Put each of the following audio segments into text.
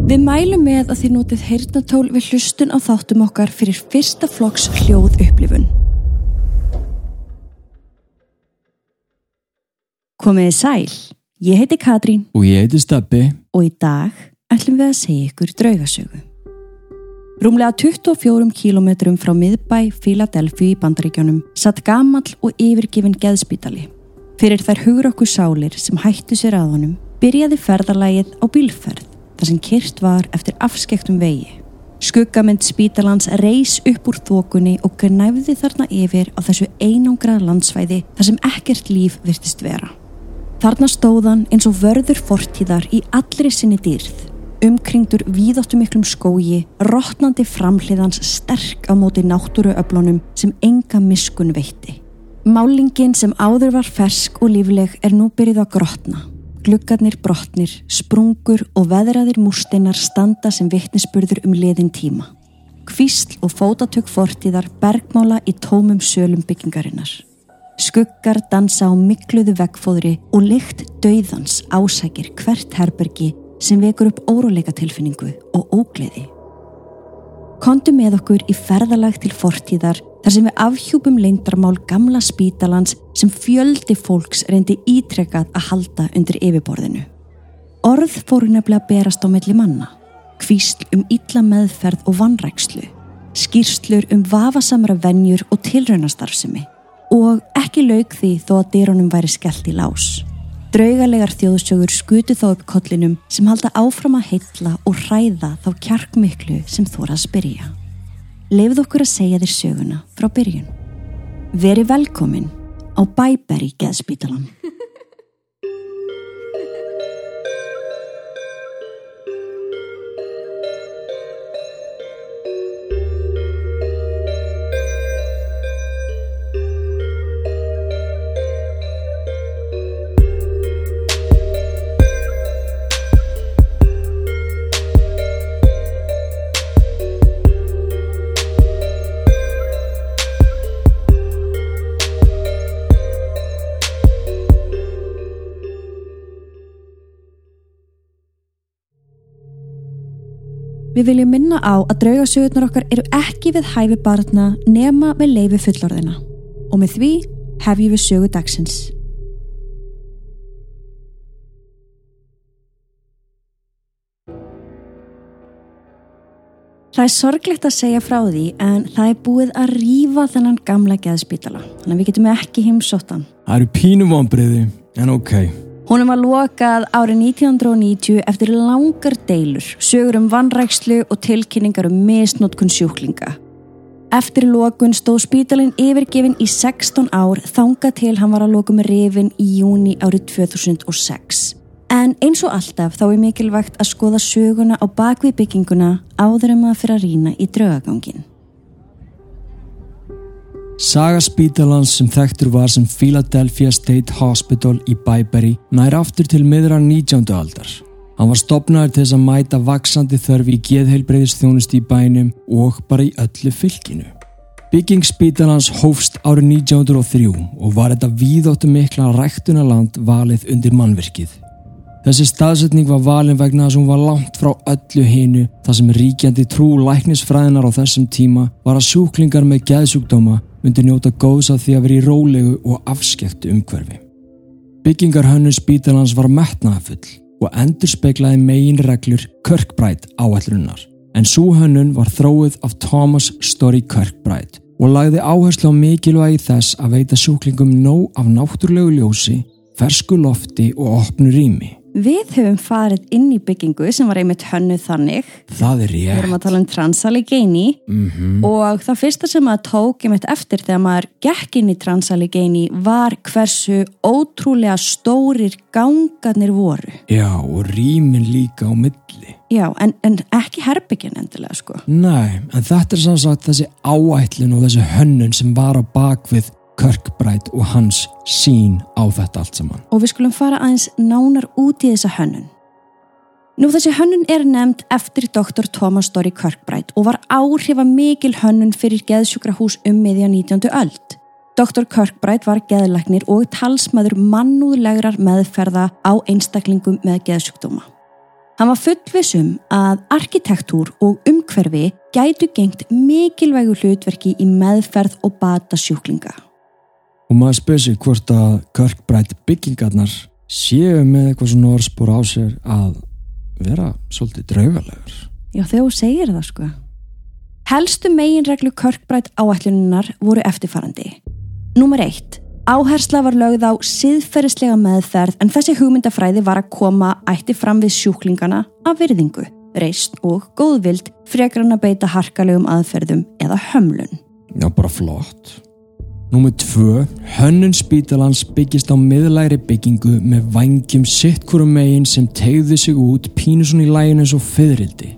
Við mælum með að þið notið heyrnatól við hlustun á þáttum okkar fyrir fyrsta flokks hljóð upplifun. Komiði sæl, ég heiti Katrín Og ég heiti Steppi. og í dag ætlum við að segja ykkur draugasögu. Rúmlega 24 kílometrum frá miðbæ Philadelphia í bandaríkjónum satt gamall og yfirgifin geðspítali. Fyrir þær hugur okkur sálir sem hættu sér að honum byrjaði ferðarlægið á bílferð þar sem kyrt var eftir afskektum vegi. Skuggamynd spítalans reys upp úr þokunni og gnæfði þarna yfir á þessu einangrað landsvæði þar sem ekkert líf virtist vera. Þarna stóðan eins og vörður fortíðar í allri sinni dýrð, umkringdur víðáttumiklum skógi, rótnandi framhliðans sterk á móti náttúruöflunum sem enga miskun veitti. Málingin sem áður var fersk og lífleg er nú byrjuð að grotna. Gluggarnir brotnir, sprungur og veðraðir músteinar standa sem vittnisspurður um liðin tíma. Kvísl og fótatök fortíðar bergmála í tómum sölum byggingarinnar. Skuggar dansa á mikluðu veggfóðri og lykt dauðans ásækir hvert herbergi sem vekur upp óróleika tilfinningu og ógleði. Kondu með okkur í ferðalag til fortíðar þar sem við afhjúpum leindarmál gamla spítalans sem fjöldi fólks reyndi ítrekkað að halda undir yfirborðinu. Orð fóru nefnilega að berast á melli manna, kvísl um illa meðferð og vannrækslu, skýrslur um vafasamra venjur og tilraunastarfsemi og ekki lauk því þó að dyrunum væri skellt í lás. Draugalegar þjóðsögur skutu þá upp kollinum sem halda áfram að heitla og hræða þá kjarkmiklu sem þóra að spyrja. Leifð okkur að segja þér söguna frá byrjun. Veri velkomin á Bæberi geðspítalan. Við viljum minna á að draugasögurnar okkar eru ekki við hæfi barna nema með leifi fullorðina og með því hefjum við sögu dagsins. Það er sorglegt að segja frá því en það er búið að rífa þennan gamla geðspítala þannig að við getum ekki heimsóttan. Það eru pínum vonbreiði, en ok. Húnum var lokað árið 1990 eftir langar deilur, sögur um vannrækslu og tilkynningar um misnótkun sjúklinga. Eftir lokun stóð spítalinn yfirgefin í 16 ár þanga til hann var að lokum rifin í júni árið 2006. En eins og alltaf þá er mikilvægt að skoða söguna á bakvið bygginguna áður en maður fyrir að rýna í draugagangin. Saga spítalans sem þekktur var sem Philadelphia State Hospital í Bæberi nær aftur til miðra 19. aldar. Hann var stopnaður til þess að mæta vaksandi þörfi í geðheilbreyðistjónust í bænum og bara í öllu fylginu. Bygging spítalans hófst árið 1903 og var þetta víðóttu mikla ræktunaland valið undir mannverkið. Þessi staðsetning var valin vegna þess að hún var langt frá öllu hinu þar sem ríkjandi trú læknisfræðinar á þessum tíma var að sjúklingar með geðsjúkdóma myndi njóta góðs að því að vera í rólegu og afskektu umhverfi. Byggingarhönnun spítalans var metnaðafull og endur speiklaði megin reglur Kirkbride áallunnar en svo hönnun var þróið af Thomas Story Kirkbride og lagði áherslu á mikilvægi þess að veita sjúklingum nóg af náttúrulegu ljósi, fersku lofti og opnu rými. Við höfum farið inn í byggingu sem var einmitt hönnuð þannig. Það er Við erum rétt. að tala um Transalegeni Mm og það fyrsta sem maður tók einmitt eftir þegar maður gekk inn í Transalegeni var hversu ótrúlega stórir gangarnir voru. Já, og rýmin líka á milli. Já, en, en ekki herbyggin endilega sko. Nei, en þetta er samsagt þessi áætlun og þessi hönnun sem var á bakvið Kirkbride og hans sín á þetta allt saman. Og við skulum fara aðeins nánar út í þessa hönnun. Nú þessi hönnun er nefnd eftir Dr. Thomas Story Kirkbride og var áhrifa mikil hönnun fyrir geðsjúkrahús um miðja 19. öld. Dr. Kirkbride var geðlæknir og talsmaður mannúðlegrar meðferða á einstaklingum með geðsjúkdóma. Hann var fullvisum að arkitektúr og umhverfi gætu gengt mikilvægu hlutverki í meðferð og bata sjúklinga. Og maður spyrir sig hvort að Kirkbride byggingarnar séu með eitthvað svona orðspor á sér að vera svolítið draugalegur. Já, þegar þú segir það sko. Helstu meginreglu Kirkbride áætluninnar voru eftirfarandi. Númer eitt. Áhersla var lögð á siðferðislega meðferð en þessi hugmyndafræði var að koma ætti fram við sjúklingana af virðingu, reist og góðvild frekar hann að beita harkalegum aðferðum eða hömlun. Já, bara flott. Númið tvö, hönnun spítalans byggist á miðlæri byggingu með vangjum sittkvorum megin sem tegði sig út pínusun í læginu eins og fyririldi.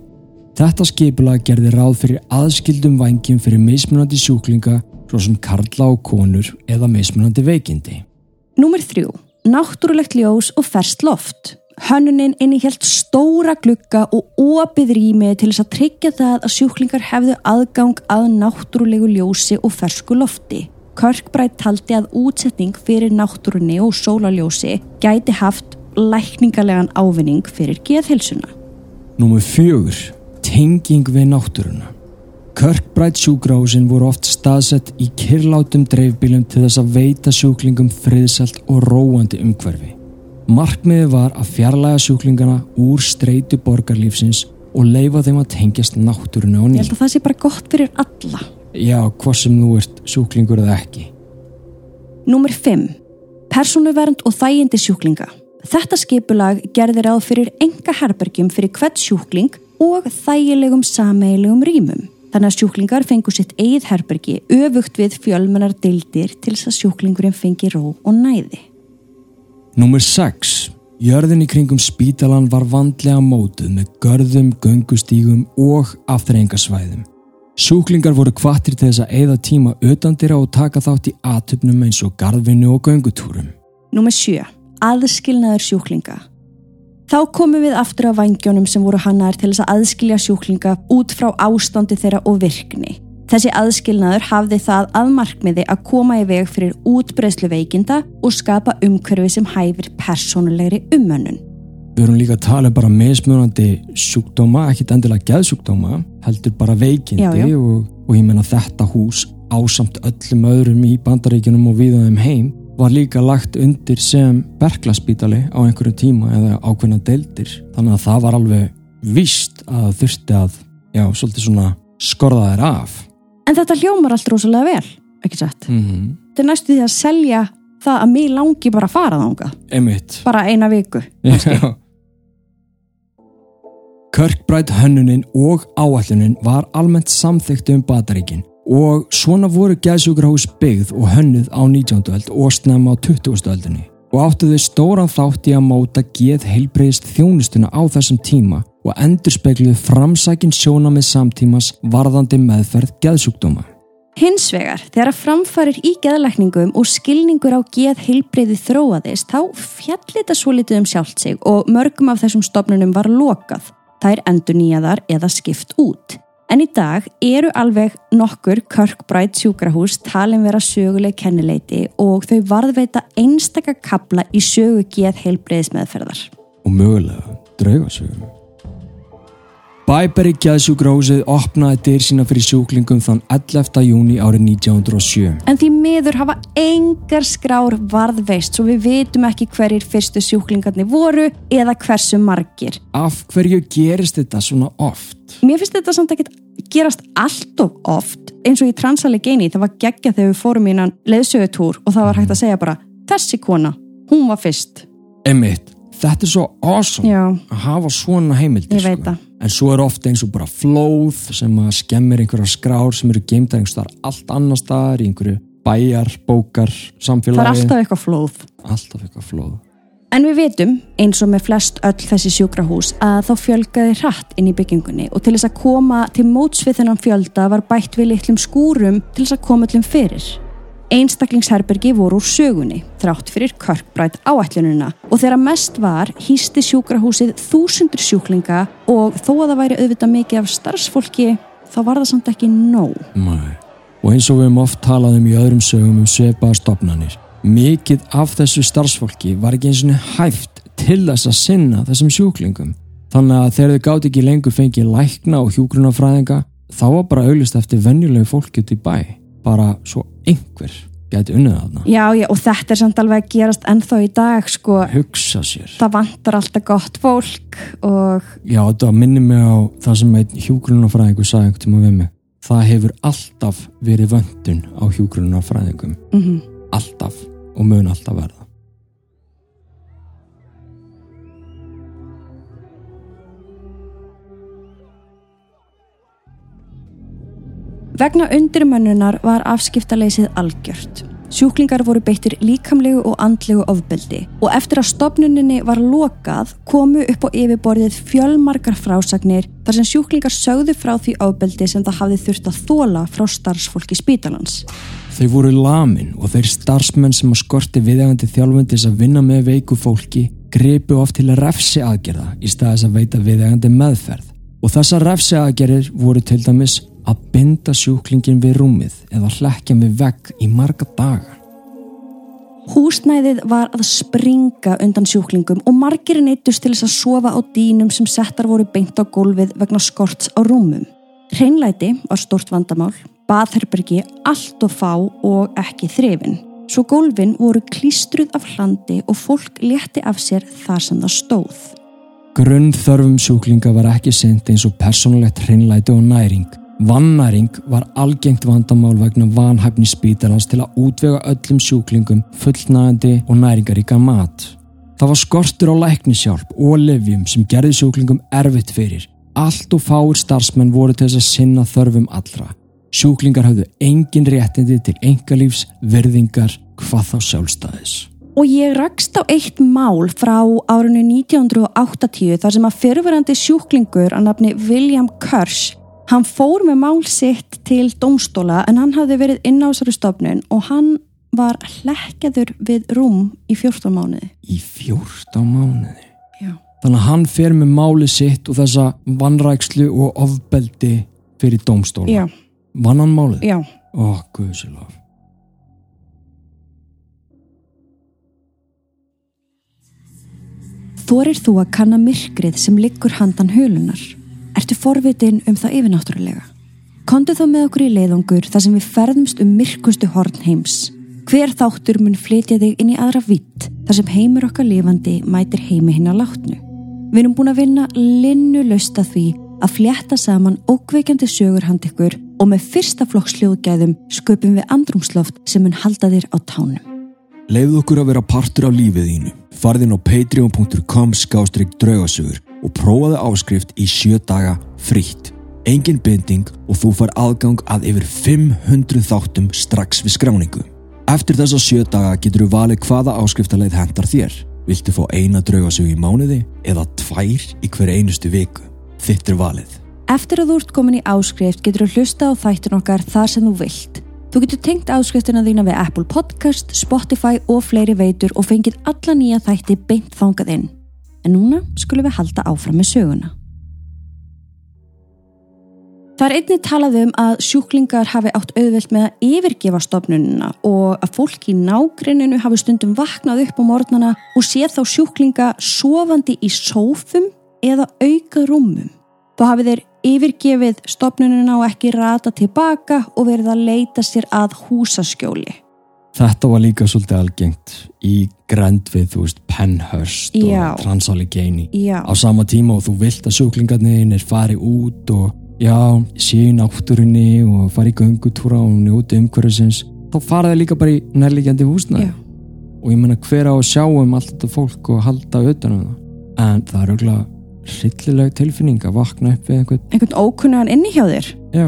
Þetta skipula gerði ráð fyrir aðskildum vangjum fyrir mismunandi sjúklinga svo sem karla og konur eða mismunandi veikindi. Númer þrjú. Náttúrulegt ljós og ferst loft. Hönnunin innihjalt stóra glukka og opið rými til þess að tryggja það að sjúklingar hefðu aðgang að náttúrulegu ljósi og fersku lofti. Körkbrætt taldi að útsetning fyrir náttúrunni og sólaljósi gæti haft lækningalegan ávinning fyrir geðhilsuna. Númer fjögur. Tenging við náttúruna. Kirkbride sjúgrásin voru oft staðsett í kirlátum dreifbílum til þess að veita sjúklingum friðsalt og róandi umhverfi. Markmiði var að fjarlæga sjúklingana úr streitu borgarlífsins og leifa þeim að tengjast náttúruna og Ég held að það sé bara gott fyrir alla. Já, hvað sem þú ert sjúklingur eða ekki. Númer 5. Personuvernd og þægindi sjúklinga. Þetta skipulag gerði ráð fyrir enga herbergjum fyrir hvert sjúkling og þægilegum sameilegum rýmum. Þannig að sjúklingar fengu sitt eigið herbergi öfugt við fjölmennar deildir til þess að sjúklingurinn fengi ró og næði. Númer 6. Jörðin í kringum spítalan var vandlega mótuð með görðum, göngustígum og afþreyingasvæðum. Sjúklingar voru kvartir til þess að eigða tíma utandira og taka þátt í atöpnum eins og garðvinnu og göngutúrum. Númer 7. Aðskilnaður sjúklinga. Þá komum við aftur af vangjónum sem voru hannar til þess að aðskilja sjúklinga út frá ástandi þeirra og virkni. Þessi aðskilnaður hafði það að markmiði að koma í veg fyrir útbreyslu veikinda og skapa umhverfi sem hæfir personulegri umönnun. Við erum líka að tala um bara mismunandi sjúkdóma, ekkit endilega geðsjúkdóma, heldur bara veikindi Já, já. Og, og ég menna þetta hús ásamt öllum öðrum í bandaríkjunum og við þeim heim var líka lagt undir sem berklaspítali á einhverju tíma eða ákveðna deildir. Þannig að það var alveg víst að þurfti að, já, svolítið svona skorða þær af. En þetta hljómar allt rosalega vel, ekki satt? Mm -hmm. Þetta er næstu því að selja það að mig langi bara að fara þánga. Einmitt. Bara eina viku. Já. Kirkbride hönnunin og áallunin var almennt samþykkt um bataríkin og svona voru gæðsjúkrahús byggð og hönnuð á 19. öld og snemma á 20. öldinni og áttu þau stóran þátt í að móta geð heilbreyðist þjónustuna á þessum tíma og endur spekluð framsækin sjóna með samtímas varðandi meðferð geðsjúkdóma. Hins vegar, þegar að framfarir í geðlækningum og skilningur á geð heilbreyði þróaðist, þá fjalli þetta svo litið um sjálft sig og mörgum af þessum stofnunum var lokað. Þær endur nýjaðar eða skipt út. En í dag eru alveg nokkur Kirkbride sjúkrahús talin vera söguleg kennileiti og þau varðveita einstaka kabla í sögu geð heilbreyðismeðferðar. og mögulega draugasögum. Bæberi gæðsjúkrahúsið opnaði dyr sína fyrir sjúklingum þann 11. júni árið 1907. En því miður hafa engar skrár varðveist svo við vitum ekki hverjir fyrstu sjúklingarnir voru eða hversu margir. Af hverju gerist þetta svona oft? Mér finnst þetta samt ekkert gerast allt of oft eins og í Transalegeni það var geggja þegar við fórum í innan leðsögutúr og það var hægt að segja bara þessi kona, hún var fyrst. Emmitt, þetta er svo awesome Já, að hafa svona veit það. En svo er ofta eins og bara flóð sem að skemmir einhverjar skrár sem eru geimdar einhver staðar allt annar staðar í einhverju bæjar, bókar, samfélagi. Það er alltaf eitthvað flóð. alltaf eitthvað flóð. En við vitum, eins og með flest öll þessi sjúkrahús, að þá fjölgaði hratt inn í byggingunni og til þess að koma til móts við þennan fjölda var bætt við litlum skúrum til þess að koma öllum fyrir. Einstaklingsherbergi voru úr sögunni, þrátt fyrir körkbrætt áætlununa og þegar mest var hýsti sjúkrahúsið þúsundur sjúklinga og þó að það væri auðvitað mikið af starfsfólki, þá var það samt ekki nóg. Nei. Og eins og við höfum oft talað um í öðrum sögum um sveipaða stopnarnir. Mikið af þessu starfsfólki var ekki eins og hæft til þess að sinna þessum sjúklingum. Þannig að þegar þau gátt ekki lengur fengið lækna og hjúgrunafræðinga þá var bara auðlist eftir venjulegu fólki út í bæ. Bara svo einhver geti unnið þarna. Já, já, og þetta er samt alveg að gerast ennþá í dag, sko. Hugsa sér. Það vantar alltaf gott fólk og... Já, þetta minnir mig á það sem hjúgrunafræðingu sagði einhvern tíma við mig. Það hefur alltaf verið vöndun á hjúgrunafræðingum. Mm -hmm. Alltaf og mun alltaf verða. Vegna undirmönnunar var afskiptaleysið algjört. Sjúklingar voru beittir líkamlegu og andlegu ofbeldi og eftir að stopnuninni var lokað komu upp á yfirborðið fjölmarkar frásagnir þar sem sjúklingar sögðu frá því ofbeldi sem það hafði þurft að þóla frá starfsfólki spítalans. Þau voru lamin og þeir starfsmenn sem að skorti viðegandi þjálfundis að vinna með veiku fólki greipu oft til að refsi aðgerða í staðis að veita viðegandi meðferð og þessar refsi aðgerðir voru til dæmis að binda sjúklingin við rúmið eða hlekja með vegg í marga daga. Húsnæðið var að springa undan sjúklingum og margir neittust til þess að sofa á dýnum sem settar voru beint á gólfið vegna skorts á rúmum. Hreinlæti var stort vandamál, baðherbergi allt og fá og ekki þrefin. Svo gólfin voru klístruð af hlandi og fólk létti af sér þar sem það stóð. Grunn þörfum sjúklinga var ekki sendt eins og personlegt hreinlæti og næring Vannæring var algengt vandamál vegna vanhæfni spítalans til að útvega öllum sjúklingum fullnægandi og næringaríka mat. Það var skortur á læknisjálp og lefjum sem gerði sjúklingum erfitt fyrir. Allt og fáir starfsmenn voru til þess að sinna þörfum allra. Sjúklingar hafðu engin réttindi til engalífs, verðingar, hvað þá sjálfstæðis. Og ég rakst á eitt mál frá árinu 1980 þar sem að fyrfirandi sjúklingur að nafni William Kirsch Hann fór með mál sitt til domstóla en hann hafði verið inn á þessari stofnun og hann var hlekkjaður við rúm í 14 mánuði. Í 14 mánuði? Já. Þannig að hann fer með máli sitt og þessa vannrækslu og ofbeldi fyrir domstóla. Já. Vann hann málið? Já. Ó, guðsilof. Þorir þú að kanna myrkrið sem liggur handan hölunar? Ertu forvitin um það yfirnáttúrulega? Kondu þá með okkur í leiðungur þar sem við ferðumst um myrkustu horn heims. Hver þáttur mun flytja þig inn í aðra vitt þar sem heimur okkar lifandi mætir heimi hinn að látnu. Við erum búin að vinna linnu lösta því að fljetta saman ókveikjandi sögur hand ykkur og með fyrsta flokks hljóðgæðum sköpum við andrumsloft sem mun halda þér á tánum. Leifðu okkur að vera partur af lífið þínu. Farðin á patreon.com skástrygg draugasögur og prófaðu áskrift í sjö daga frítt. Engin binding og þú far aðgang að yfir 500 þáttum strax við skráningu. Eftir þessa sjö daga getur þú valið hvaða áskriftarleið hendar þér. Viltu fá eina draugasög í mánuði eða tvær í hver einustu viku? Þitt er valið. Eftir að þú ert komin í áskrift getur þú hlusta á þættun okkar þar sem þú vilt. Þú getur tengt áskriftina þína við Apple Podcast, Spotify og fleiri veitur og fengið alla nýja þætti beint þangað inn. En núna skulum við halda áfram með söguna. Það er einnig talað um að sjúklingar hafi átt auðvelt með að yfirgefa stofnununa og að fólk í nágreininu hafi stundum vaknað upp á morgnana og séð þá sjúklinga sofandi í sófum eða auka rúmum. Þá hafi þeir yfirgefið stofnununa og ekki rata tilbaka og verið að leita sér að húsaskjóli. Þetta var líka svolítið algengt í grend við, þú veist, Penhurst Já. og Transallegheny Já, á sama tíma og þú vilt að sjúklingarnir fari út og já, sé í náttúrunni og fari í göngutúra og njóti umhverfisins þá fara það líka bara í nærlegjandi húsnaði og ég menna hver á að sjá um allt þetta fólk og halda utan um það? En það er auðvitað rillileg tilfinning að vakna upp við einhvern einhvern ókunnugan inni hjá þér. já,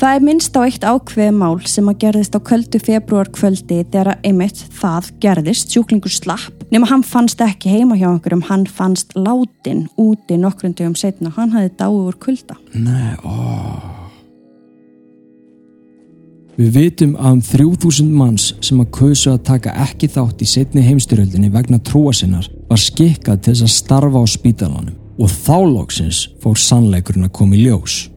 Það er minnst á eitt ákveð mál sem að gerðist á köldu februar kvöldi þegar að einmitt það gerðist, sjúklingur slapp, nema hann fannst ekki heima hjá einhverjum, hann fannst látin úti nokkrum dögum setna, hann hafði dáið úr kulda. nei, ó. Við vitum að um 3000 manns sem að kausu að taka ekki þátt í setni heimstyröldinni vegna trúa sinnar var skikkað til þess að starfa á spítalanum. Og þá loksins fór sannleikurinn að koma í ljós.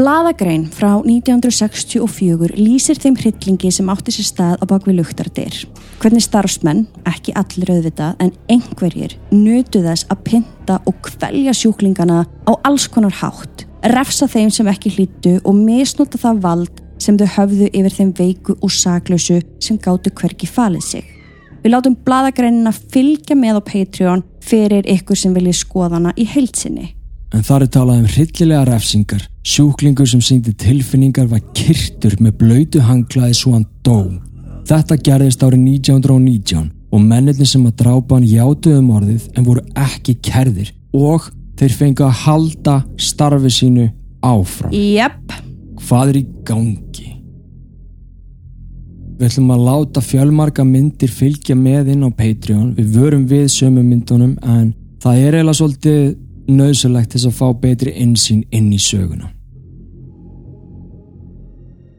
Blaðagrein frá 1964 lýsir þeim hryllingi sem átti sér stað á bakvið luktardir. Hvernig starfsmenn, ekki allir auðvitað, en einhverjir nötu þess að pinta og kvelja sjúklingana á alls konar hátt, refsa þeim sem ekki hlýttu og misnúta það vald sem þau höfðu yfir þeim veiku og saklausu sem gáttu hverki falið sig. Við látum bladagreinina fylgja með á Patreon fyrir ykkur sem vilji skoðana í heilsinni en þar er talað um hryllilega refsingar. Sjúklingur sem syngdi tilfinningar var kyrtur með blöytu hanglaði svo hann dó. Þetta gerðist árið 1919 og mennirni sem að drápa hann játuðum orðið en voru ekki kerðir og þeir fengi að halda starfi sínu áfram. Jep. Hvað er í gangi? Við ætlum að láta fjölmarka myndir fylgja með inn á Patreon. Við vörum við sömu myndunum en það er eiginlega svolítið nöðsulegt þess að fá betri einsýn inn í söguna.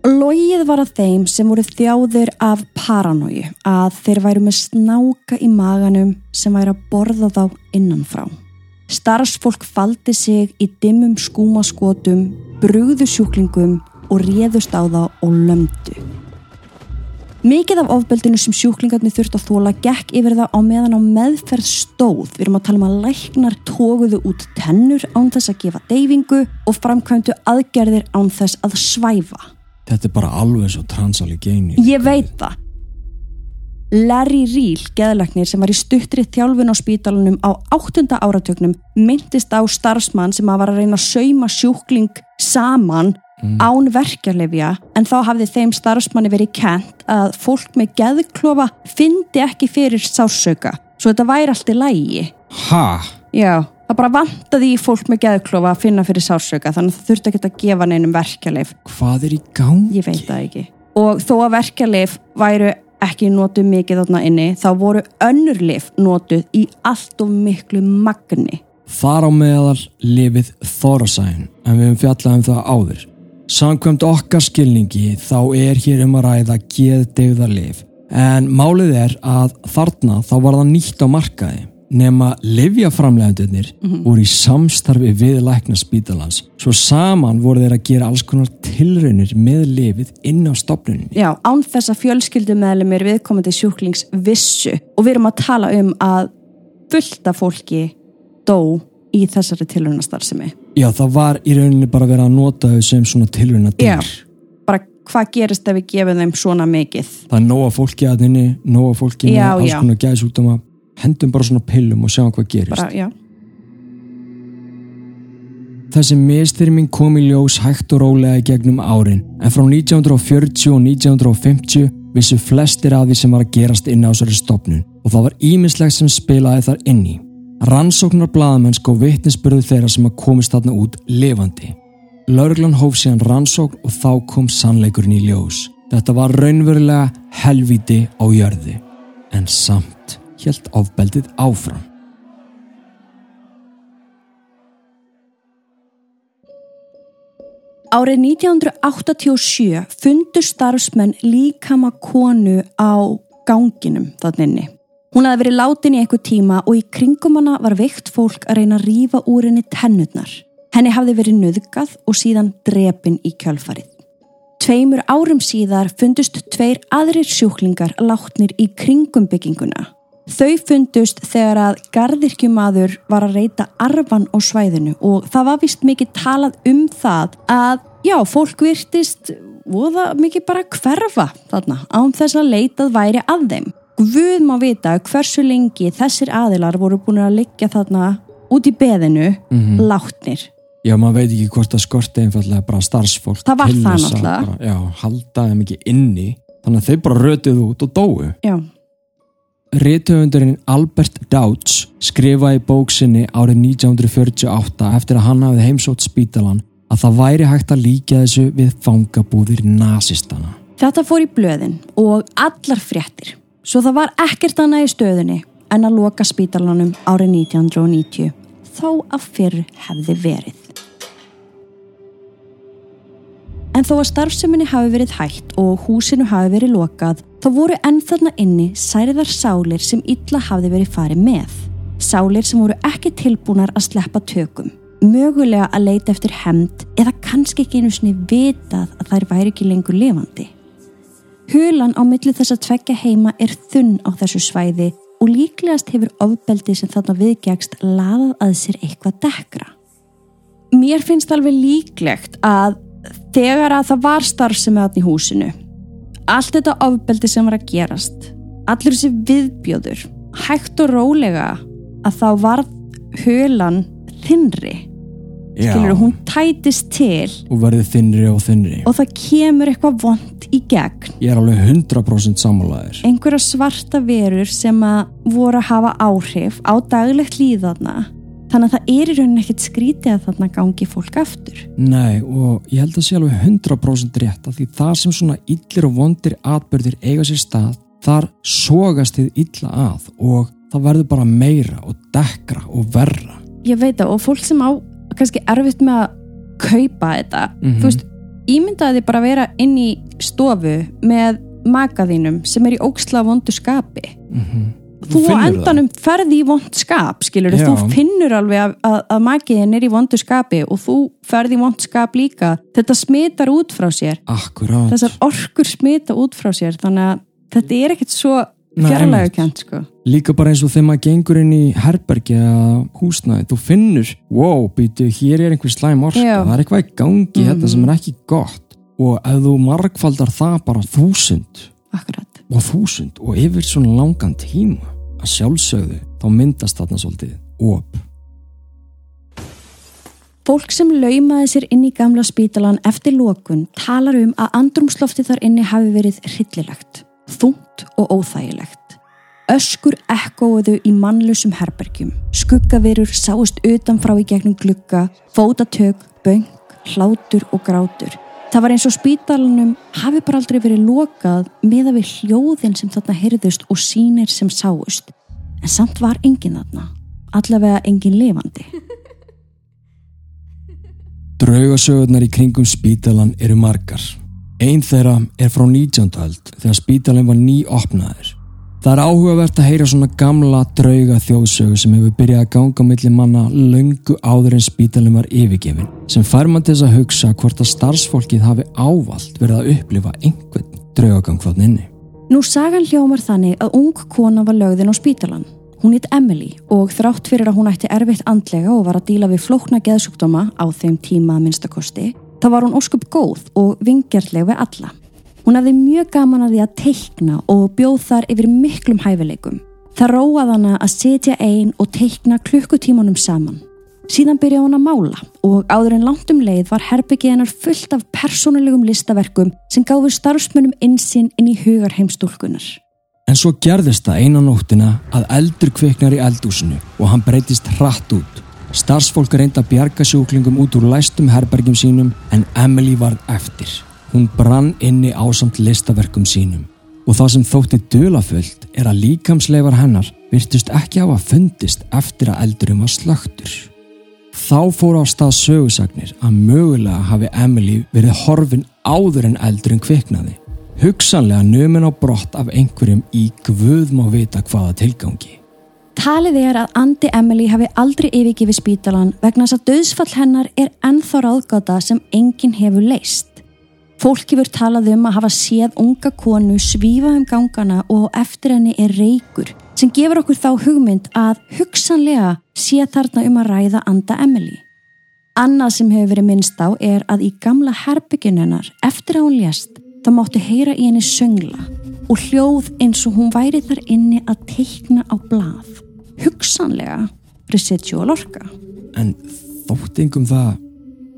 Lógið var að þeim sem voru þjáðir af paranói að þeir væru með snáka í maganum sem væri að borða þá innanfrá. Starfsfólk faldi sig í dimmum skúmaskotum, brúðu sjúklingum og réðust á þá og lömdu. Mikið af ofbeldinu sem sjúklingarnir þurft að þóla gekk yfir það á meðan á meðferð stóð. Við erum að tala um að læknar tóguðu út tennur án þess að gefa deyfingu og framkvæmdu aðgerðir án þess að svæfa. Þetta er bara alveg svo transali geini. Ég veit það. Larry Reel, geðlæknir sem var í stuttri þjálfun á spítalunum á áttunda áratögnum, myndist á starfsmann sem að var að reyna að sauma sjúkling saman mm. án verkjarlefja en þá hafði þeim starfsmanni verið kent að fólk með geðklofa fyndi ekki fyrir sásauka svo þetta væri allt í lægi Hæ? Já, það bara vantaði í fólk með geðklofa að finna fyrir sásauka þannig að það þurfti ekki að gefa neinum verkjarlef Hvað er í gangi? Ég veit það ekki og þó að verkjarlef væru ekki notuð mikið þarna inni þá voru önnurlif notuð í allt og miklu magni Þar á meðal lifið Þorasæn en við hefum fjallað um það áður Samkvæmt okkar skilningi þá er hér um að ræða geðdegðarlif en málið er að þarna þá var það nýtt á markaði nema livjaframlegendunir mm -hmm. voru í samstarfi við lækna spítalans svo saman voru þeir að gera alls konar tilraunir með lifið inn á stopnuninni. Já, án þess að fjölskyldumæðlumir viðkomandi sjúklings vissu og við erum að tala um að fullta fólki dó í þessari tilrunastarðsemi. Já, það var í rauninni bara verið að nota þau sem svona tilruna dyr. Já, bara hvað gerist ef við gefum þeim svona mikið? Það er nóga fólki að þinni, nóga fólki með alls konar gæðsúkdama, hendum bara svona pillum og sjáum hvað gerist. Bara, já. Þessi mistyrming kom í ljós hægt og rólega gegnum árin, en frá 1940 og 1950 vissu flestir að því sem var að gerast inn á þessari stopnun og það var ímislegt sem spilaði þar inn í. Rannsóknar blaðamennsk og vittnisspörðu þeirra sem að komist þarna út levandi. Lauruglan hóf síðan rannsókn og þá kom sannleikurinn í ljós. Þetta var raunverulega helviti á jörði. En samt helt ofbeldið áfram. Árið 1987 fundu starfsmenn líkama konu á ganginum þannig. Hún hafði verið látin í einhver tíma og í kringum hana var veikt fólk að reyna að rýfa úr henni tennutnar. Henni hafði verið nöðgað og síðan drepin í kjálfarið. Tveimur árum síðar fundust tveir aðrir sjúklingar látnir í kringum bygginguna. Þau fundust þegar að gardirkjumadur var að reyta arfan á svæðinu og það var vist mikið talað um það að já, fólk virtist það mikið bara hverfa þarna án þess að leitað væri að þeim. Guð má vita hversu lengi þessir aðilar voru búin að liggja þarna út í beðinu mm -hmm. látnir. Já, maður veit ekki hvort að skorti einfallega bara starfsfólk það var það náttúrulega. Já, halda þeim ekki inni þannig að þeir bara rötuð út og dói. Já. Rítöfundurinn Albert Douts skrifaði bóksinni árið 1948 eftir að hann hafið heimsótt spítalan að það væri hægt að líka þessu við fangabúðir nazistana. Þetta fór í blöðin og allar fréttir Svo það var ekkert annað í stöðunni en að loka spítalanum árið 1990 þó að fyrr hefði verið. En þó að starfseminni hafi verið hægt og húsinu hafi verið lokað þá voru ennþarna inni særiðar sálir sem illa hafi verið farið með. Sálir sem voru ekki tilbúnar að sleppa tökum. mögulega að leita eftir hemd eða kannski ekki einu sinni vitað að þær væri ekki lengur lifandi. Hulan á milli þess að tvekja heima er þunn á þessu svæði og líklegast hefur ofbeldi sem þarna viðgjagst laðað að sér eitthvað dekra. Mér finnst alveg líklegt að þegar að það var starfsemi þarna í húsinu, allt þetta ofbeldi sem var að gerast, allur þessi viðbjóður, hægt og rólega að þá var hulan þinnri. Skilur, hún tætist til og verði þinnri og þinnri og það kemur eitthvað vond í gegn. Ég er alveg 100% sammálaðir einhverja svarta verur sem að voru að hafa áhrif á daglegt líðarna þannig að það er í rauninni ekkert skrítið að þarna gangi fólk aftur. Nei og ég held að sé alveg 100% rétt að því það sem svona illir og vondir atbyrðir eiga sér stað þar sógast þið illa að og það verður bara meira og dekra og verra. Ég veit það og fólk sem á kannski erfitt með að kaupa þetta. Mhm. þú veist, ímyndaði þið bara að vera inn í stofu með makaðínum sem er í óksla vondu skapi. Mm þú á endanum ferði í vond skap skilur Já. þú finnur alveg að, að, að makiðin er í vondu skapi og þú ferði í vond skap líka. Þetta smitar út frá sér. Akkurát þessar orkur smita út frá sér þannig að þetta er ekkert svo Nei, fjarlægu einmitt. kent sko. Líka bara eins og þegar maður gengur inn í herbergi eða húsnæði, þú finnur wow, býtu, hér er einhver slæm orka Já. það er eitthvað í gangi Mhm. þetta sem er ekki gott. Og ef þú margfaldar það bara þúsund. Akkurat. Og þúsund og yfir svona langan tíma að sjálfsögðu þá myndast þarna svolítið op. Fólk sem laumaði sér inn í gamla spítalan eftir lokun talar um að andrumslofti þar inni hafi verið hryllilegt, þungt og óþægilegt. Öskur ekkóðu í mannlusum herbergjum, skuggaverur sáust utanfrá í gegnum glugga, fótatök, böng, hlátur og grátur. Það var eins og spítalanum hafi bara aldrei verið lokað meða við hljóðin sem þarna heyrðust og sínir sem sáust. En samt var engin þarna, allavega engin lifandi. Draugasögurnar í kringum spítalan eru margar. Einn þeirra er frá 19. öld þegar spítalan var nýopnaður. Það er áhugavert að heyra svona gamla drauga þjóðsögu sem hefur byrjað að ganga milli manna löngu áður en spítalinn var yfirgefin sem fær mann til þess að hugsa hvort að starfsfólkið hafi ávalt verið að upplifa einhvern draugagang þann inni. Nú sagan hljómar þannig að ung kona var lögðin á spítalan. Hún hitt Emily og þrátt fyrir að hún ætti erfitt andlega og var að díla við flókna geðsjúkdóma á þeim tíma að minnstakosti, þá var hún óskup góð og vingjarleg við alla. Hún hafði mjög gaman að því að teikna og bjóð þar yfir miklum hæfileikum. Það róað hana að setja ein og teikna klukkutímanum saman. Síðan byrjaði hún að mála og áður en langt um leið var herbyggið hennar fullt af persónulegum listaverkum sem gáfu starfsmönnum insinn inn í hugar heimstúlkunar. En svo gerðist það eina nóttina að eldur kviknar í eldúsinu og hann breytist hratt út. Starfsfólk reynda að bjarga sjúklingum út úr læstum herbergjum sínum en Emily varð eftir. Hún brann inni ásamt listaverkum sínum. Og það sem þótti dulafullt er að líkamsleifar hennar virtust ekki hafa fundist eftir að eldurinn var slögtur. Þá fór á stað sögusagnir að mögulega hafi Emily verið horfin áður en eldurinn kviknaði. Hugsanlega numin á brott af einhverjum í guð má vita hvaða tilgangi. Talið er að Andi Emily hafi aldrei yfirgifið spítalan vegna þess að döðsfall hennar er ennþá ráðgáta sem enginn hefur leist. Fólk hefur talað um að hafa séð unga konu svífa um gangana og eftir henni er reykur sem gefur okkur þá hugmynd að hugsanlega sé þarna um að ræða Anda Emily. Annað sem hefur verið minnst á er að í gamla herbyggin hennar eftir að hún lést þá máttu heyra í henni söngla og hljóð eins og hún væri þar inni að teikna á blað. Hugsanlega residual orka. En þótt engum það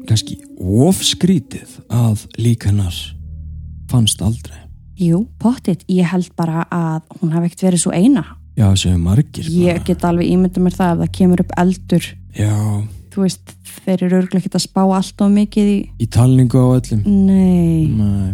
kannski ofskrítið að lík hennar fannst aldrei. Jú, pottit, ég held bara að hún hafi ekkert verið svo eina. Já, þessu margir Ég bara. get alveg ímyndað mér það ef það kemur upp eldur. Já, Þú veist, þeir eru örgulega ekkert að spá allt of mikið í... í talningu á öllum. Nei. Nei.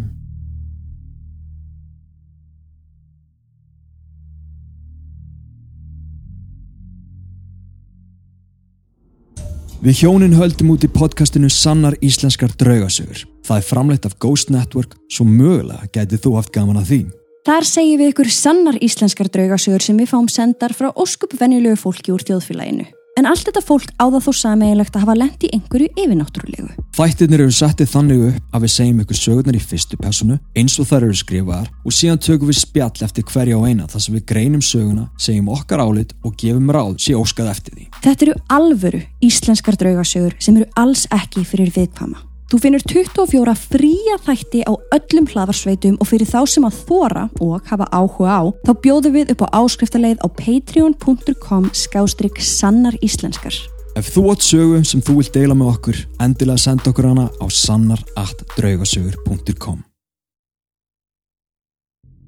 Við hjónin höldum út í podcastinu Sannar Íslenskar draugasögur. Það er framleitt af Ghost Network, svo mögulega gætið þú haft gaman að því. Þar segjum við ykkur sannar íslenskar draugasögur sem við fáum sendar frá óskup venjulegu fólki úr þjóðfélaginu. En allt þetta fólk áða þó sameigilegt að hafa lent í einhverju yfirnáttúrulegu. Þættirnir eru settið þannig upp að við segjum ykkur sögurnar í fyrstu personu eins og þær eru skrifaðar og síðan tökum við spjall eftir hverja á eina þar sem við greinum söguna, segjum okkar álit og gefum ráð sé óskað eftir því. Þetta eru alvöru íslenskar draugasögur sem eru alls ekki fyrir viðkvama. Þú finnur 24 fría þætti á öllum hlaðarsveitum og fyrir þá sem að þóra og hafa áhuga á, þá bjóðum við upp á áskriftarleið á patreon.com skástrygg sannar íslenskar. Ef þú átt sögu sem þú vilt deila með okkur, endilega senda okkur hana á sannar.draugasögur.com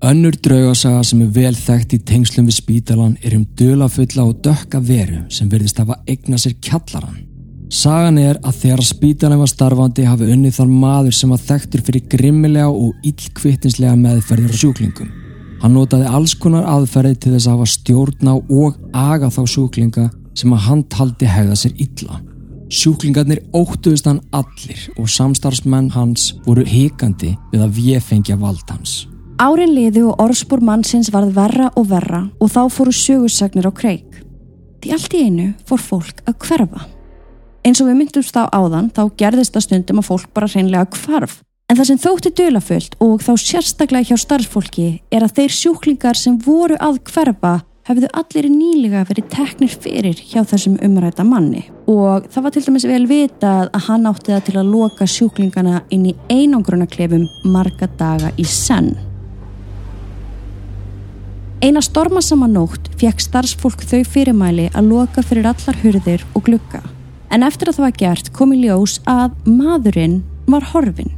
Önnur draugasaga sem er vel þekkt í tengslum við spítalan er um dölafulla og dökka veru sem verðist hafa eigna sér kjallaran. Sagan er að þegar spítalinn var starfandi hafi unnið þar maður sem var þekktur fyrir grimmilega og illkvittinslega meðferðir og sjúklingum. Hann notaði alls konar aðferði til þess að hafa stjórna og aga þá sjúklinga sem að hann taldi hegða sér illa. Sjúklingarnir óttuðist hann allir og samstarfsmenn hans voru hikandi við að viðfengja vald hans. Árin liði og orðspúr mannsins varð verra og verra og þá fóru sögursagnir á kreik. Því allt í einu fór fólk að hverfa. Eins og við myndumst á áðan þá gerðist það stundum að fólk bara hreinlega kvarf. En það sem þótti dölafullt og þá sérstaklega hjá starfsfólki er að þeir sjúklingar sem voru að hverfa hefðu allir nýlega verið teknir fyrir hjá þessum umræta manni. Og það var til dæmis vel vitað að hann átti það til að loka sjúklingana inn í einangruna klefum marga daga í senn. Eina stormasamanótt fekk starfsfólk þau fyrirmæli að loka fyrir allar hurðir og glukka. En eftir að það var gert kom í ljós að maðurinn var horfin.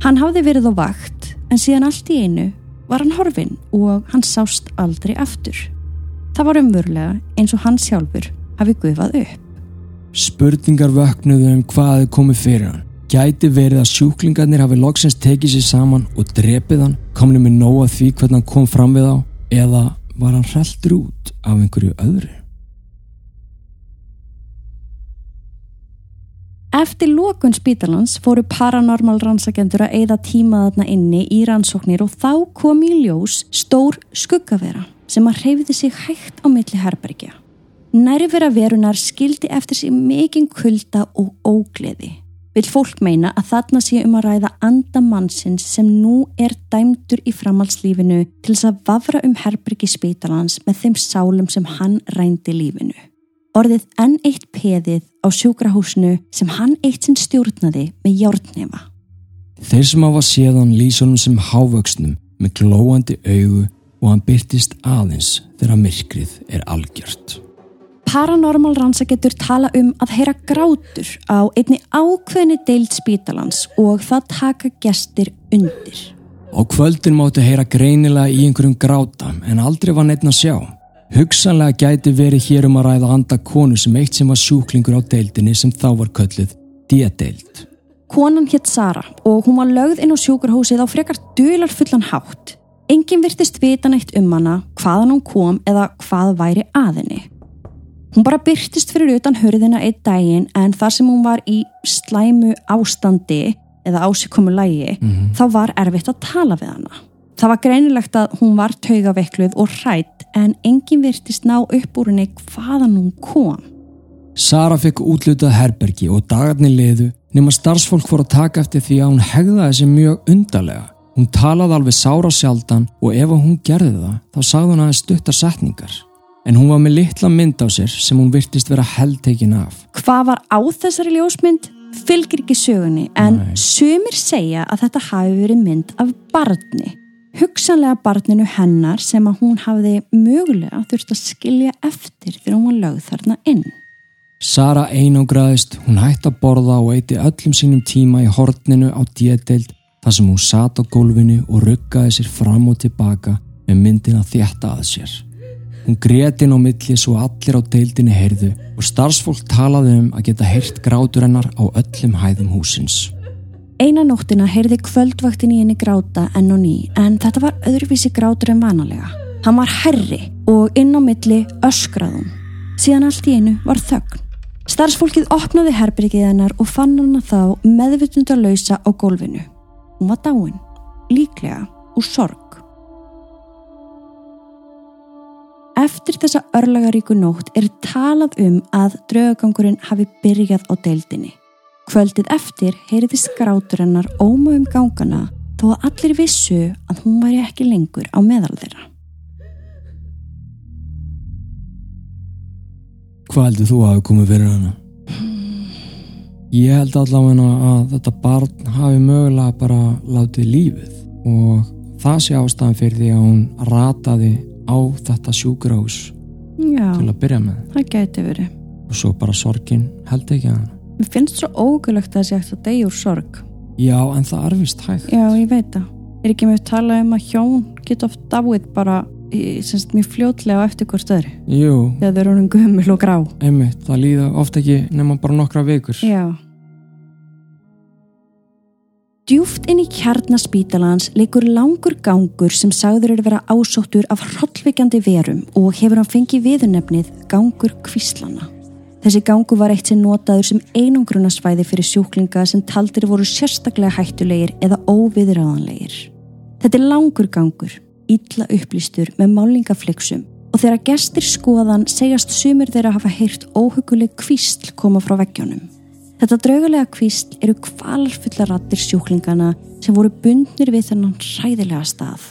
Hann hafði verið á vakt en síðan allt í einu var hann horfin og hann sást aldrei aftur. Það var umvörlega eins og hann sjálfur hafi guðvað upp. Spurningar vöknuðu um hvaði komið fyrir hann. Gæti verið að sjúklingarnir hafi loksins tekið sér saman og drepið hann, kominu með nóga því hvernig hann kom fram við á eða var hann hreltur út af einhverju öðru? Eftir lókun spítalans fóru paranormal rannsakendur að eigða tímaðarna inni í rannsóknir og þá kom í ljós stór skuggavera sem að hreyfði sig hægt á milli herbergja. Nærvera verunar skildi eftir sig mikinn kulda og ógleði. Vil fólk meina að þarna sé um að ræða andamannsins sem nú er dæmdur í framhalslífinu til þess að vafra um herbergi spítalans með þeim sálum sem hann rændi lífinu orðið enn eitt peðið á sjúkrahúsinu sem hann eitt sinn stjórnaði með hjártnefa. Þeir sem hafa séðan lýsunum sem hávöksnum með glóandi augu og hann byrtist aðeins þegar myrkrið er algjört. Paranormal rannsagetur tala um að heyra grátur á einni ákveðni deild spítalans og það taka gestir undir. Á kvöldin máttu heyra greinilega í einhverjum gráta en aldrei var neitt að sjá. Hugsanlega gæti verið hér um að ræða anda konu sem eitt sem var sjúklingur á deildinni sem þá var kölluð diadeild. Konan hétt Sara og hún var lögð inn á sjúkurhúsið á frekar dular fullan hátt. Engin virtist vita nætt um hana, hvaðan hún kom eða hvað væri aðinni. Hún bara byrtist fyrir utan hörðina eitt daginn en þar sem hún var í slæmu ástandi eða ásikomu lægi mm -hmm. þá var erfitt að tala við hana. Það var greinilegt að hún var taugaveikluð og hrætt en engin virtist ná upp úr henni hvaðan hún kom. Sara fekk útlutað herbergi og dagarni liðu nema starfsfólk fór að taka eftir því að hún hegðaði sig mjög undarlega. Hún talaði alveg sára sjaldan og ef hún gerði það þá sagði hún aðeins stuttar setningar. En hún var með litla mynd á sér sem hún virtist vera heldtekin af. Hvað var á þessari ljósmynd? Fylgir ekki sögunni en Nei. sumir segja að þetta hafi verið mynd af barni hugsanlega barninu hennar sem að hún hafði mögulega þurft að skilja eftir þegar hún var lögð þarna inn. Sara einangraðist, hún hætti að borða og eiti öllum sínum tíma í hortninu á dietdeild þar sem hún sat á gólfinu og ruggaði sér fram og tilbaka með myndin að þjætta að sér. Hún greti inn á milli svo allir á deildinu heyrðu og starfsfólk talaði um að geta heyrt grátur hennar á öllum hæðum húsins. Eina nóttina heyrði kvöldvaktin í henni gráta enn og ný en þetta var öðruvísi grátur en vanalega. Hann var herri og inn á milli öskraðum. Síðan allt í einu var þögn. Starfsfólkið opnaði herbyrgið hennar og fann hann þá meðvitund að lausa á gólfinu. Hún var dáin, líklega úr sorg. eftir þessa örlagaríku nótt er talað um að draugagangurinn hafi byrjað á deildinni. Kvöldið eftir heyriði skrátur hennar óma um gangana þó að allir vissu að hún væri ekki lengur á meðal þeirra. Hvað heldur þú að hafa komið fyrir hana? Ég held allavega að þetta barn hafi mögulega bara látið lífið og það sé ástæðan fyrir því að hún rataði á þetta sjúkurás Já, til að byrja með það gæti verið. og svo bara sorgin held ekki að hana. Mér finnst svo ógulögt að það sé eftir að deyja úr sorg. Já, en það er vist hægt. Já, ég veit það. Er ekki með að tala um að hjón geta oft dáið bara semst, mjög fljótlega eftir hvort öðru. Jú, Þegar þau eru honum gömul og grá. einmitt, það líða oft ekki nema bara nokkra vikur. Já. Djúft inn í kjarnaspítalans leikur langur gangur sem sagður eru vera ásóttur af hrollvikjandi verum og hefur hann fengið viðurnefnið gangur kvíslana. Þessi gangur var eitt sem notaður sem einangrunasvæði fyrir sjúklinga sem taldir voru sérstaklega hættulegir eða óviðræðanlegir. Þetta er langur gangur, illa upplýstur með málingaflexum og þegar gestir skoðan segjast sumir þeirra hafa heyrt óhuguleg kvísl koma frá veggjónum. Þetta draugalega kvísl eru kvalarfulla rattir sjúklingana sem voru bundnir við þennan hræðilega stað.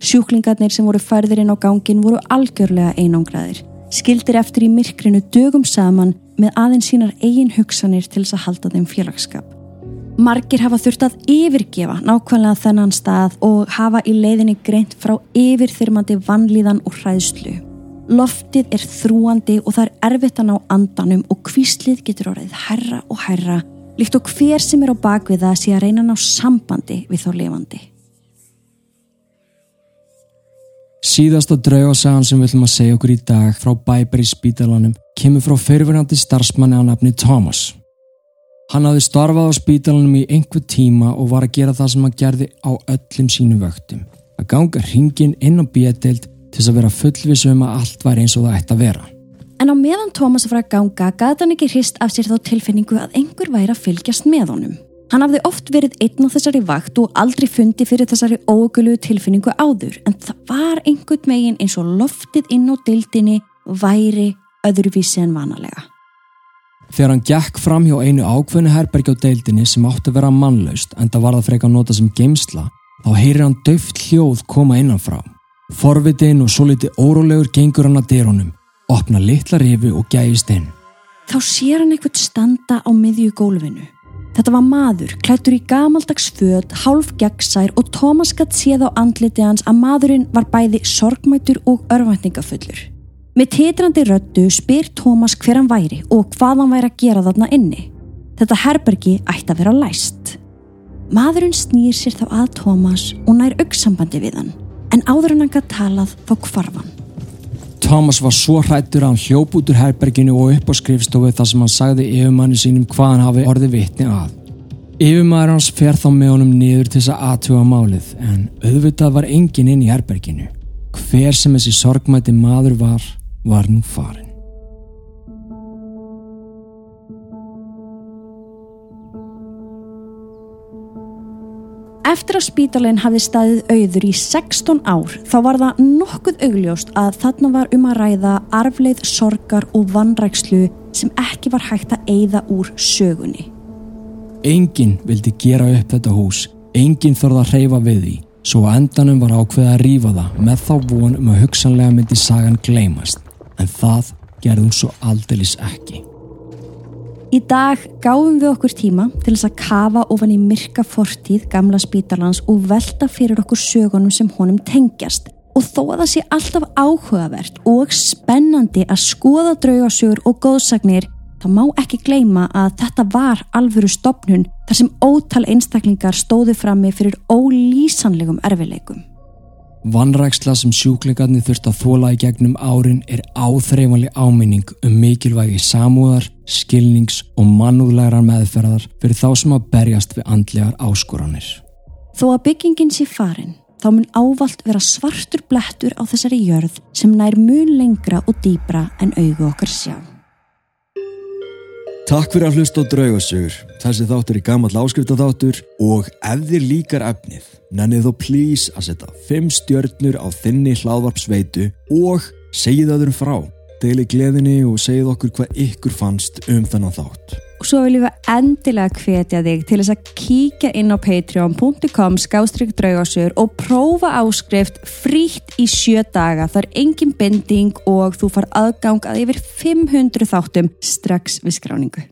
Sjúklingarnir sem voru færðir inn á gangin voru algjörlega einangraðir, skildir eftir í myrkrinu dögum saman með aðeins sínar eigin hugsanir til þess að halda þeim félagskap. Margir hafa þurft að yfirgefa nákvæmlega þennan stað og hafa í leiðinni greint frá yfirþyrmandi vannlíðan og hræðslu. Loftið er þrúandi og það er erfitt að ná andanum og kvíslið getur orðið herra og herra líkt og hver sem er á bakvið það sé að reyna ná sambandi við þá lifandi. Síðasta draugasagan sem við ætlum að segja okkur í dag frá Bæber í spítalanum kemur frá fyrirverandi starfsmanni á nafni Thomas. Hann hafði starfað á spítalanum í einhver tíma og var að gera það sem hann gerði á öllum sínum vöktum. Að ganga hringin inn á bíadeild til þess að vera fullvissu um að allt væri eins og það ætti að vera. En á meðan Tómas að fara að ganga gæti hann ekki hrist af sér þá tilfinningu að einhver væri að fylgjast með honum. Hann hafði oft verið einn á þessari vakt og aldrei fundi fyrir þessari ógöluðu tilfinningu áður en það var einhvern megin eins og loftið inn á dildinni væri öðruvísi en vanalega. Þegar hann gekk fram hjá einu ákveðnu herbergi á deildinni sem átti að vera mannlaust en það var það freka að nota sem geimsla þá heyrir hann döft hljóð koma innanfrá. Forvitinn og svo litið órólegur gengur hann að dyrunum, opna litla rifi og gæjist inn. Þá sér hann eitthvað standa á miðju gólfinu. Þetta var maður, klættur í gamaldags född, hálf gegnsær og Tómas gatt séð á andliti hans að maðurinn var bæði sorgmætur og örvæntingafullur. Með titrandi röddu spyr Tómas hver hann væri og hvað hann væri að gera þarna inni. Þetta herbergi ætti að vera læst. Maðurinn snýr sér þá að Tómas og nær auksambandi við hann, en áður hann gætt talað þá kvarfan. Thomas var svo hrættur að hann hljóp út úr herberginu og upp á skrifstofu þar sem hann sagði yfirmanni sínum hvað hann hafi orðið vitni að. Yfirmaður hans fer þá með honum niður til þess að aðtuga málið en auðvitað var engin inn í herberginu. Hver sem þessi sorgmæti maður var, var nú farin. Eftir að spítalinn hafði staðið auður í 16 ár þá var það nokkuð augljóst að þarna var um að ræða arfleið sorgar og vannrækslu sem ekki var hægt að eyða úr sögunni. Engin vildi gera upp þetta hús, engin þorða að hreyfa við því, svo að endanum var ákveða að rýfa það með þá von um að hugsanlega myndi sagan gleymast, en það gerði hún svo aldeilis ekki. Í dag gáum við okkur tíma til þess að kafa ofan í myrka fortíð gamla spítalans og velta fyrir okkur sögunum sem honum tengjast. Og þó að það sé alltaf áhugavert og spennandi að skoða draugasögur og góðsagnir, þá má ekki gleyma að þetta var alvöru stopnun þar sem ótal einstaklingar stóðu frammi fyrir ólýsanlegum erfileikum. Vannræksla sem sjúklingarnir þurft að þóla í gegnum árin er áþreifanleg áminning um mikilvægi samúðar, skilnings og mannúðlegar meðferðar fyrir þá sem að berjast við andlegar áskoranir. Þó að byggingin sé farin, þá mun ávalt vera svartur blettur á þessari jörð sem nær mun lengra og dýbra en augu okkar sjá. Takk fyrir að hlusta á draugasögur. Þessi þáttur er gammal áskriftaþáttur og ef þér líkar efnið, nennið þó please að setja 5 stjörnur á þinni hlaðvarpsveitu og Segið öðrum frá, deili gleðinni og segið okkur hvað ykkur fannst um þennan þátt. Og svo viljum við endilega hvetja þig til þess að kíkja inn á patreon.com skástrygg draugasögur og prófa áskrift frítt í sjö daga. Það er engin bending og þú far aðgang að yfir 500 þáttum strax við skráningu.